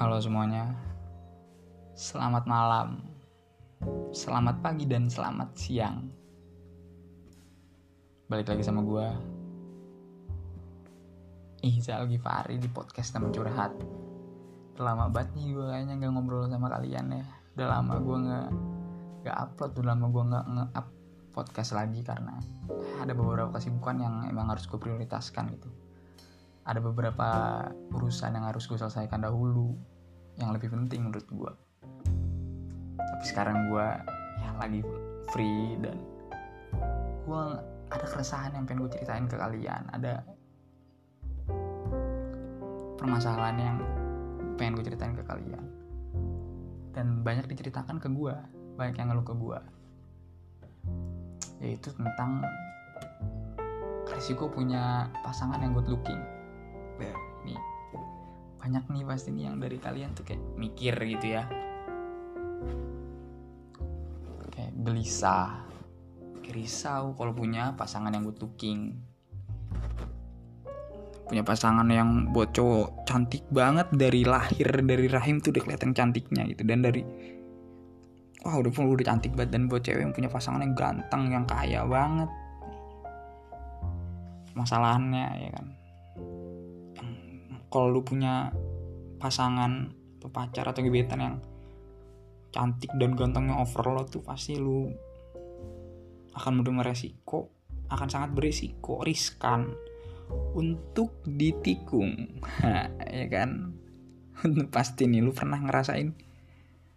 Halo semuanya, selamat malam, selamat pagi dan selamat siang. Balik lagi sama gue, Ihzal Gifari di podcast teman curhat. Lama banget nih gue kayaknya gak ngobrol sama kalian ya. Udah lama gue gak, gak upload, udah lama gue gak nge-up podcast lagi karena ada beberapa kesibukan yang emang harus gue prioritaskan gitu ada beberapa urusan yang harus gue selesaikan dahulu yang lebih penting menurut gue tapi sekarang gue ya lagi free dan gue ada keresahan yang pengen gue ceritain ke kalian. Ada permasalahan yang pengen gue ceritain ke kalian. Dan banyak diceritakan ke gue banyak yang ngeluh ke gue yaitu tentang resiko punya pasangan yang good looking. Nih banyak nih pasti nih yang dari kalian tuh kayak mikir gitu ya. Kayak gelisah risau kalau punya pasangan yang good looking. Punya pasangan yang buat cowok cantik banget dari lahir dari rahim tuh udah kelihatan cantiknya gitu. Dan dari wah udah udah cantik banget. Dan buat cewek yang punya pasangan yang ganteng yang kaya banget. Masalahnya ya kan kalau lu punya pasangan atau pacar atau gebetan yang cantik dan gantengnya over lo tuh pasti lu akan menerima resiko akan sangat berisiko riskan untuk ditikung. Ya kan? Pasti nih lu pernah ngerasain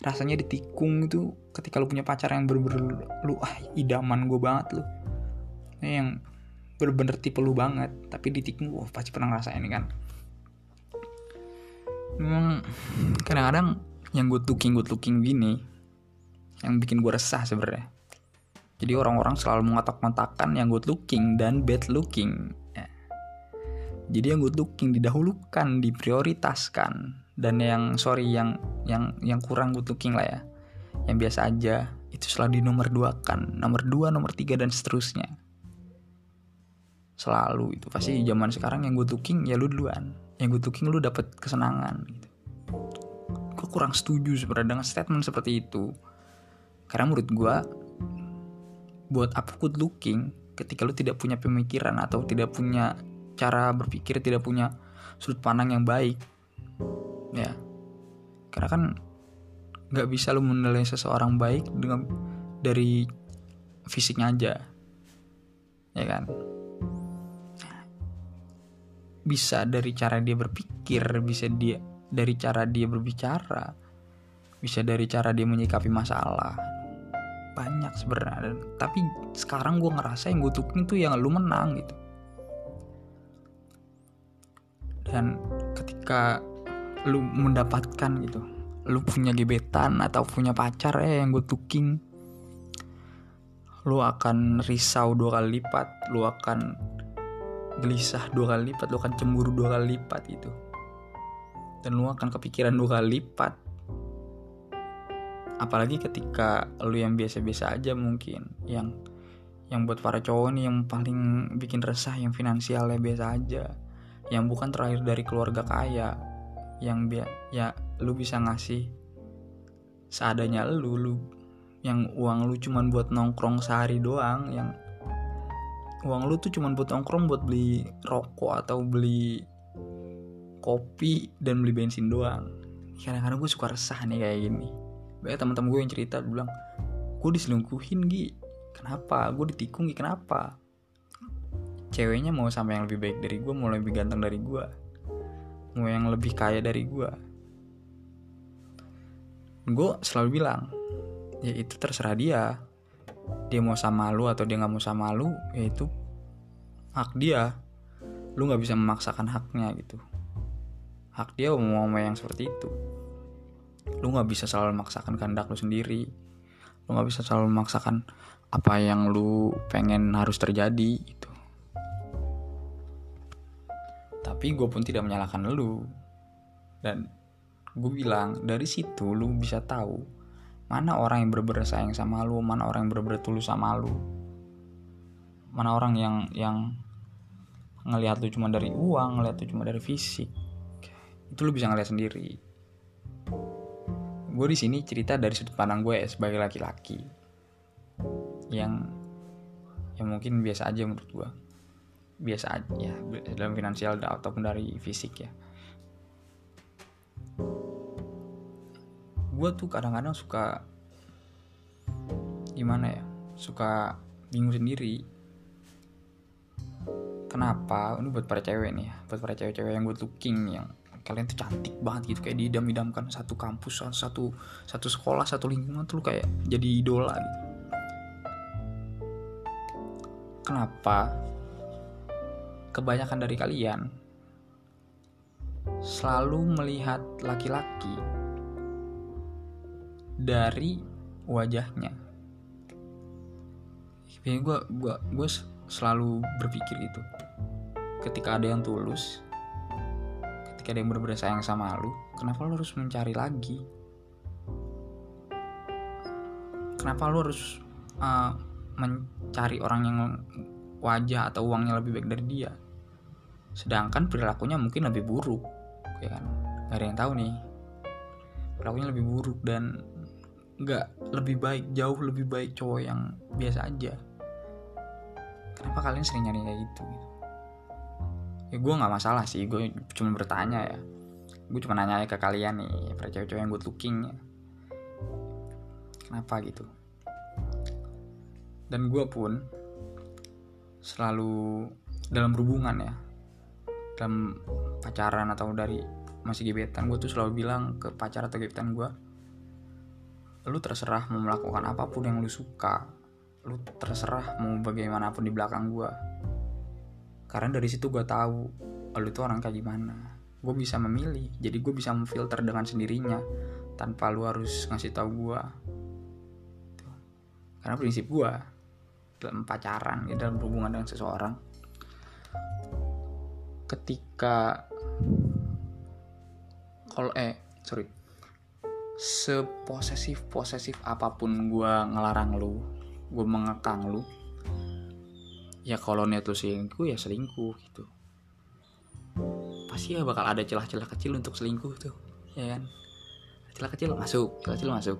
rasanya ditikung itu ketika lu punya pacar yang bener-bener lu ah idaman gue banget lu. Yang bener-bener tipe lu banget tapi ditikung wah pasti pernah ngerasain kan memang kadang-kadang yang good looking good looking gini yang bikin gue resah sebenarnya. Jadi orang-orang selalu mengotak-ngotakan yang good looking dan bad looking. Ya. jadi yang good looking didahulukan diprioritaskan. Dan yang sorry yang yang yang kurang good looking lah ya. Yang biasa aja itu selalu di nomor dua kan nomor dua nomor tiga dan seterusnya selalu itu pasti zaman sekarang yang good looking ya lu duluan yang good looking lu dapet kesenangan gitu. Gue kurang setuju sebenarnya dengan statement seperti itu. Karena menurut gue buat apa good looking ketika lu tidak punya pemikiran atau tidak punya cara berpikir, tidak punya sudut pandang yang baik. Ya. Karena kan nggak bisa lu menilai seseorang baik dengan dari fisiknya aja. Ya kan? Bisa dari cara dia berpikir, bisa dia dari cara dia berbicara, bisa dari cara dia menyikapi masalah. Banyak sebenarnya. Tapi sekarang gue ngerasa yang gue tuking tuh yang lu menang gitu. Dan ketika lu mendapatkan gitu, lu punya gebetan atau punya pacar ya yang gue tuking, lu akan risau dua kali lipat, lu akan gelisah dua kali lipat, lu akan cemburu dua kali lipat itu. Dan lu akan kepikiran dua kali lipat. Apalagi ketika lu yang biasa-biasa aja mungkin, yang yang buat para cowok nih yang paling bikin resah yang finansialnya biasa aja, yang bukan terakhir dari keluarga kaya, yang bi ya lu bisa ngasih seadanya lu, lu yang uang lu cuman buat nongkrong sehari doang, yang uang lu tuh cuma buat nongkrong buat beli rokok atau beli kopi dan beli bensin doang. Kadang-kadang gue suka resah nih kayak gini. Banyak teman-teman gue yang cerita bilang gue diselingkuhin Gi. Kenapa? Gue ditikung Gi. Kenapa? Ceweknya mau sama yang lebih baik dari gue mau lebih ganteng dari gue mau yang lebih kaya dari gue gue selalu bilang ya itu terserah dia dia mau sama lu atau dia nggak mau sama lu ya itu hak dia. Lu nggak bisa memaksakan haknya gitu. Hak dia mau mau yang seperti itu. Lu nggak bisa selalu memaksakan kehendak lu sendiri. Lu nggak bisa selalu memaksakan apa yang lu pengen harus terjadi gitu. Tapi gue pun tidak menyalahkan lu. Dan gue bilang dari situ lu bisa tahu mana orang yang bener-bener sayang sama lu? Mana orang yang bener-bener tulus sama lu? Mana orang yang yang ngelihat lu cuma dari uang ngelihat lu cuma dari fisik? Itu lu bisa ngeliat sendiri. Gue di sini cerita dari sudut pandang gue ya sebagai laki-laki. Yang yang mungkin biasa aja menurut gue biasa aja ya dalam finansial ataupun dari fisik ya gue tuh kadang-kadang suka gimana ya suka bingung sendiri. Kenapa? Ini buat para cewek nih ya buat para cewek-cewek yang good looking yang kalian tuh cantik banget gitu kayak diidam-idamkan satu kampus satu satu sekolah satu lingkungan tuh kayak jadi idola gitu. Kenapa? Kebanyakan dari kalian selalu melihat laki-laki dari wajahnya. Gue gue gue selalu berpikir gitu. Ketika ada yang tulus ketika ada yang benar-benar sayang sama lu kenapa lu harus mencari lagi? Kenapa lu harus uh, mencari orang yang wajah atau uangnya lebih baik dari dia? Sedangkan perilakunya mungkin lebih buruk ya kan? Gak ada yang tahu nih. Perilakunya lebih buruk dan nggak lebih baik jauh lebih baik cowok yang biasa aja kenapa kalian sering nyari kayak gitu, gitu? ya gue nggak masalah sih gue cuma bertanya ya gue cuma nanya ke kalian nih para cewek-cewek yang good looking ya. kenapa gitu dan gue pun selalu dalam hubungan ya dalam pacaran atau dari masih gebetan gue tuh selalu bilang ke pacar atau gebetan gue lu terserah mau melakukan apa pun yang lu suka. Lu terserah mau bagaimanapun di belakang gue karena dari situ gue tahu lu tuh orang kayak gimana. Gue bisa memilih jadi gue bisa memfilter dengan sendirinya tanpa lu harus ngasih tahu gue karena prinsip gue dalam pacaran ya, dalam hubungan dengan seseorang ketika kalau eh sorry seposesif posesif apa pun gue ngelarang lu gue mengekang lu ya kalau niat lu selingkuh ya selingkuh gitu. Pasti ya bakal ada celah-celah kecil untuk selingkuh tuh ya kan? Celah kecil masuk celah kecil masuk.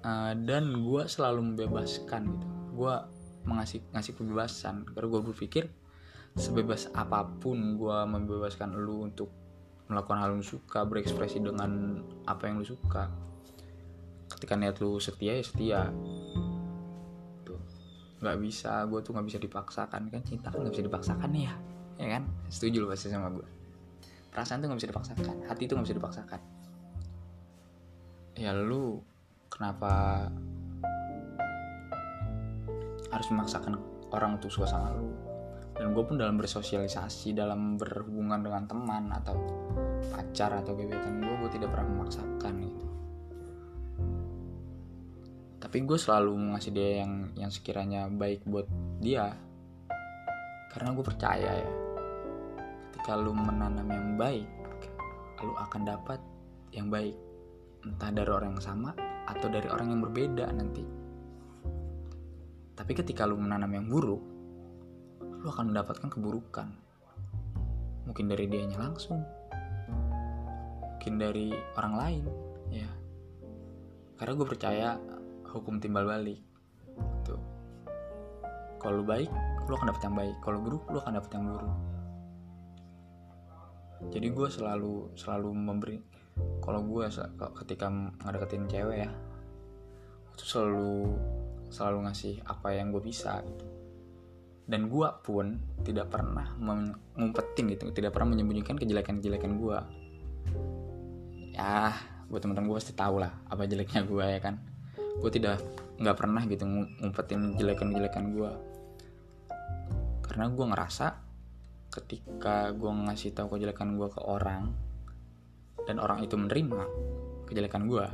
Uh, dan gue selalu membebaskan gitu. Gue mengasih ngasih kebebasan. Karena gue berpikir sebebas apa pun gue membebaskan lu untuk melakukan hal yang suka berekspresi dengan apa yang lu suka. Ketika niat lu setia ya setia. Tuh nggak bisa. Gue tuh nggak bisa dipaksakan kan? Cinta kan nggak bisa dipaksakan ya? Ya kan? Setuju lu pasti sama gue perasaan tuh nggak bisa dipaksakan. Hati tuh nggak bisa dipaksakan. Ya lu kenapa harus memaksakan orang untuk suka sama lu dan gue pun dalam bersosialisasi dalam berhubungan dengan teman atau pacar atau gebetan gue gue tidak pernah memaksakan itu tapi gue selalu ngasih dia yang yang sekiranya baik buat dia karena gue percaya ya ketika lu menanam yang baik lu akan dapat yang baik. Entah dari orang yang sama atau dari orang yang berbeda nanti. Tapi ketika lu menanam yang buruk lu akan mendapatkan keburukan. Mungkin dari dianya langsung. Mungkin dari orang lain ya. Karena gue percaya hukum timbal balik tuh kalau lu baik lu akan dapet yang baik. Kalau buruk lu akan dapet yang buruk. Jadi gue selalu selalu memberi kalau gue ketika ngedeketin cewek ya itu selalu selalu ngasih apa yang gue bisa gitu dan gue pun tidak pernah mengumpetin gitu tidak pernah menyembunyikan kejelekan-kejelekan gue ya buat teman-teman gue pasti tahu lah apa jeleknya gue ya kan? Gue tidak nggak pernah gitu ngumpetin jelekan-jelekan gue karena gue ngerasa ketika gue ngasih tahu kejelekan gue ke orang dan orang itu menerima kejelekan gue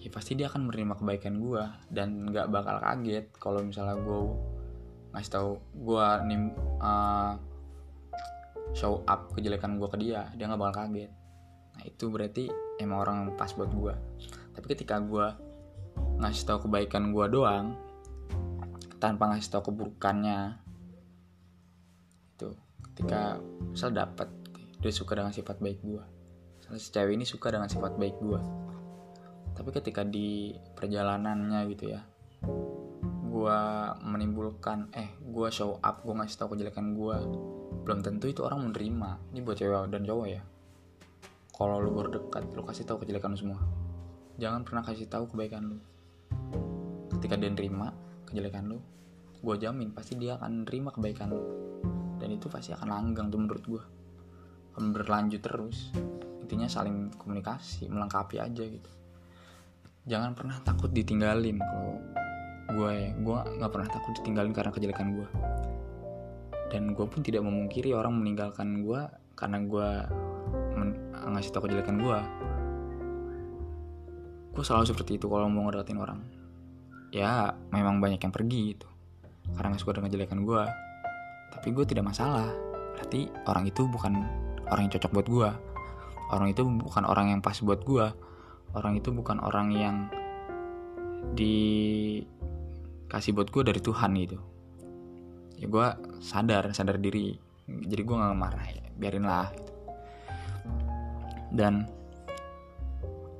ya pasti dia akan menerima kebaikan gue dan nggak bakal kaget kalau misalnya gue ngasih tahu gue nih uh, show up kejelekan gue ke dia dia nggak bakal kaget. Nah itu berarti emang orang yang pas buat gue tapi ketika gue ngasih tahu kebaikan gue doang tanpa ngasih tahu keburukannya itu ketika misal dapat dia suka dengan sifat baik gue si cewek ini suka dengan sifat baik gue tapi ketika di perjalanannya gitu ya gue menimbulkan eh gue show up gue ngasih tahu kejelekan gue belum tentu itu orang menerima. Ini buat cewek dan cowok ya. Kalau lu baru dekat lu kasih tahu kejelekan lu semua. Jangan pernah kasih tahu kebaikan lu. Ketika dia nerima kejelekan lu gue jamin pasti dia akan nerima kebaikan lu. Dan itu pasti akan langgang tuh menurut gue akan berlanjut terus. Intinya saling komunikasi melengkapi aja gitu. Jangan pernah takut ditinggalin kalau gue ya. Gue nggak pernah takut ditinggalin karena kejelekan gue dan gue pun tidak memungkiri orang meninggalkan gue karena gue ngasih tau kejelekan gue gue selalu seperti itu kalau mau ngedatin orang. Ya memang banyak yang pergi gitu. Karena nggak suka dengan kejelekan gue tapi gue tidak masalah. Berarti orang itu bukan orang yang cocok buat gue orang itu bukan orang yang pas buat gue orang itu bukan orang yang dikasih buat gue dari Tuhan gitu. Ya gue sadar sadar diri. Jadi gue nggak marah ya biarin lah gitu. dan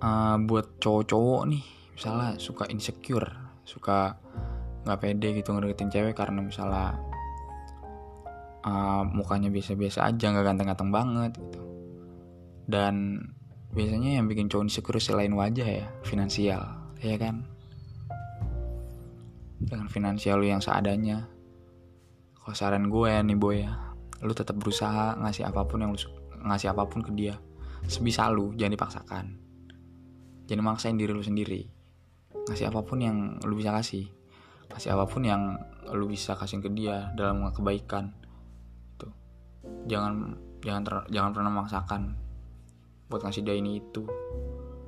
uh, buat cowok-cowok nih misalnya suka insecure suka nggak pede gitu ngedeketin cewek karena misalnya uh, mukanya biasa-biasa aja nggak ganteng-ganteng banget gitu. Dan biasanya yang bikin cowok insecure selain wajah ya finansial ya kan dengan finansial lu yang seadanya. Kalau saran gue ya nih boy ya lu tetap berusaha ngasih apa pun yang lu ngasih apa pun ke dia. Sebisa lu jangan dipaksakan. Jangan maksain diri lu sendiri. Ngasih apa pun yang lu bisa kasih. Kasih apa pun yang lu bisa kasih ke dia dalam kebaikan. Itu. Jangan jangan ter, jangan pernah memaksakan buat ngasih dia ini itu.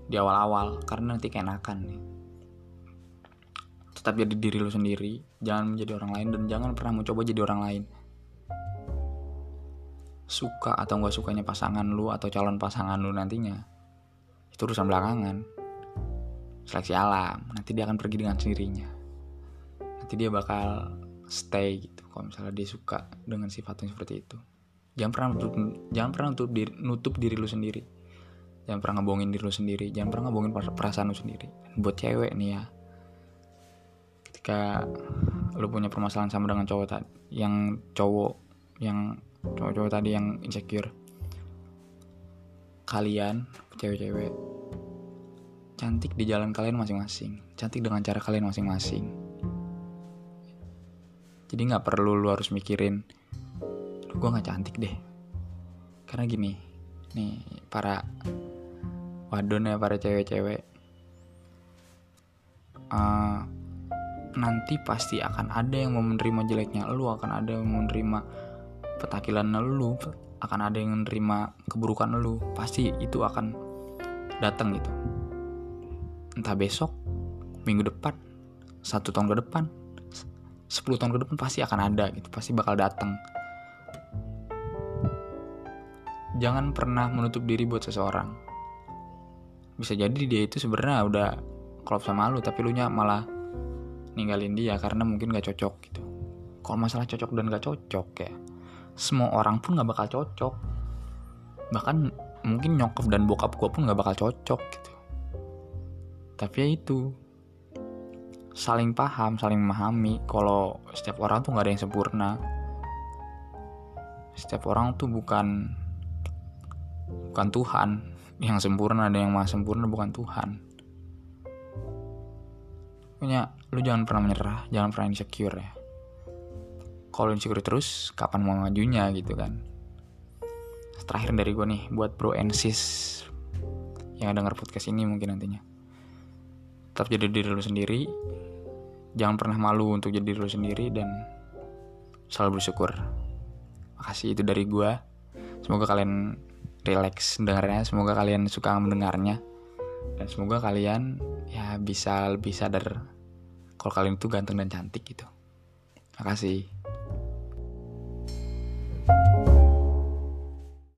Di awal-awal karena nanti keenakan nih tetap jadi diri lu sendiri jangan menjadi orang lain dan jangan pernah mencoba jadi orang lain. Suka atau nggak sukanya pasangan lu atau calon pasangan lu nantinya itu urusan belakangan. Seleksi alam nanti dia akan pergi dengan sendirinya. Nanti dia bakal stay gitu kalau misalnya dia suka dengan sifatnya seperti itu. Jangan pernah nutup jangan pernah nutup diri, nutup diri lu sendiri. Jangan pernah ngebohongin diri lu sendiri jangan pernah ngebohongin perasaan lu sendiri. Buat cewek nih ya ketika lu punya permasalahan sama dengan cowok tadi yang cowok yang cowok-cowok tadi yang insecure kalian cewek-cewek cantik di jalan kalian masing-masing cantik dengan cara kalian masing-masing. Jadi nggak perlu lu harus mikirin gue nggak cantik deh. Karena gini nih para wadon ya para cewek-cewek uh, nanti pasti akan ada yang mau menerima jeleknya lu akan ada yang mau menerima petakilan lu akan ada yang menerima keburukan lu. Pasti itu akan datang gitu. Entah besok minggu depan satu tahun ke depan 10 tahun ke depan pasti akan ada gitu pasti bakal datang. Jangan pernah menutup diri buat seseorang. Bisa jadi dia itu sebenarnya udah klop sama lu tapi lu nya malah ninggalin dia karena mungkin gak cocok gitu. Kalau masalah cocok dan gak cocok ya semua orang pun gak bakal cocok. Bahkan mungkin nyokap dan bokap gue pun gak bakal cocok gitu. Tapi ya itu saling paham saling memahami kalau setiap orang tuh gak ada yang sempurna. Setiap orang tuh bukan bukan Tuhan. Yang sempurna ada yang maha sempurna bukan Tuhan. Punya lu jangan pernah menyerah jangan pernah insecure ya. Kalau insecure terus kapan mau majunya gitu kan? Terakhir dari gue nih buat bro and sis yang denger podcast ini mungkin nantinya. Tetap jadi diri lu sendiri jangan pernah malu untuk jadi diri lu sendiri dan selalu bersyukur. Makasih itu dari gue semoga kalian relax dengarnya semoga kalian suka mendengarnya dan semoga kalian ya bisa lebih sadar kalau kalian itu ganteng dan cantik gitu. Makasih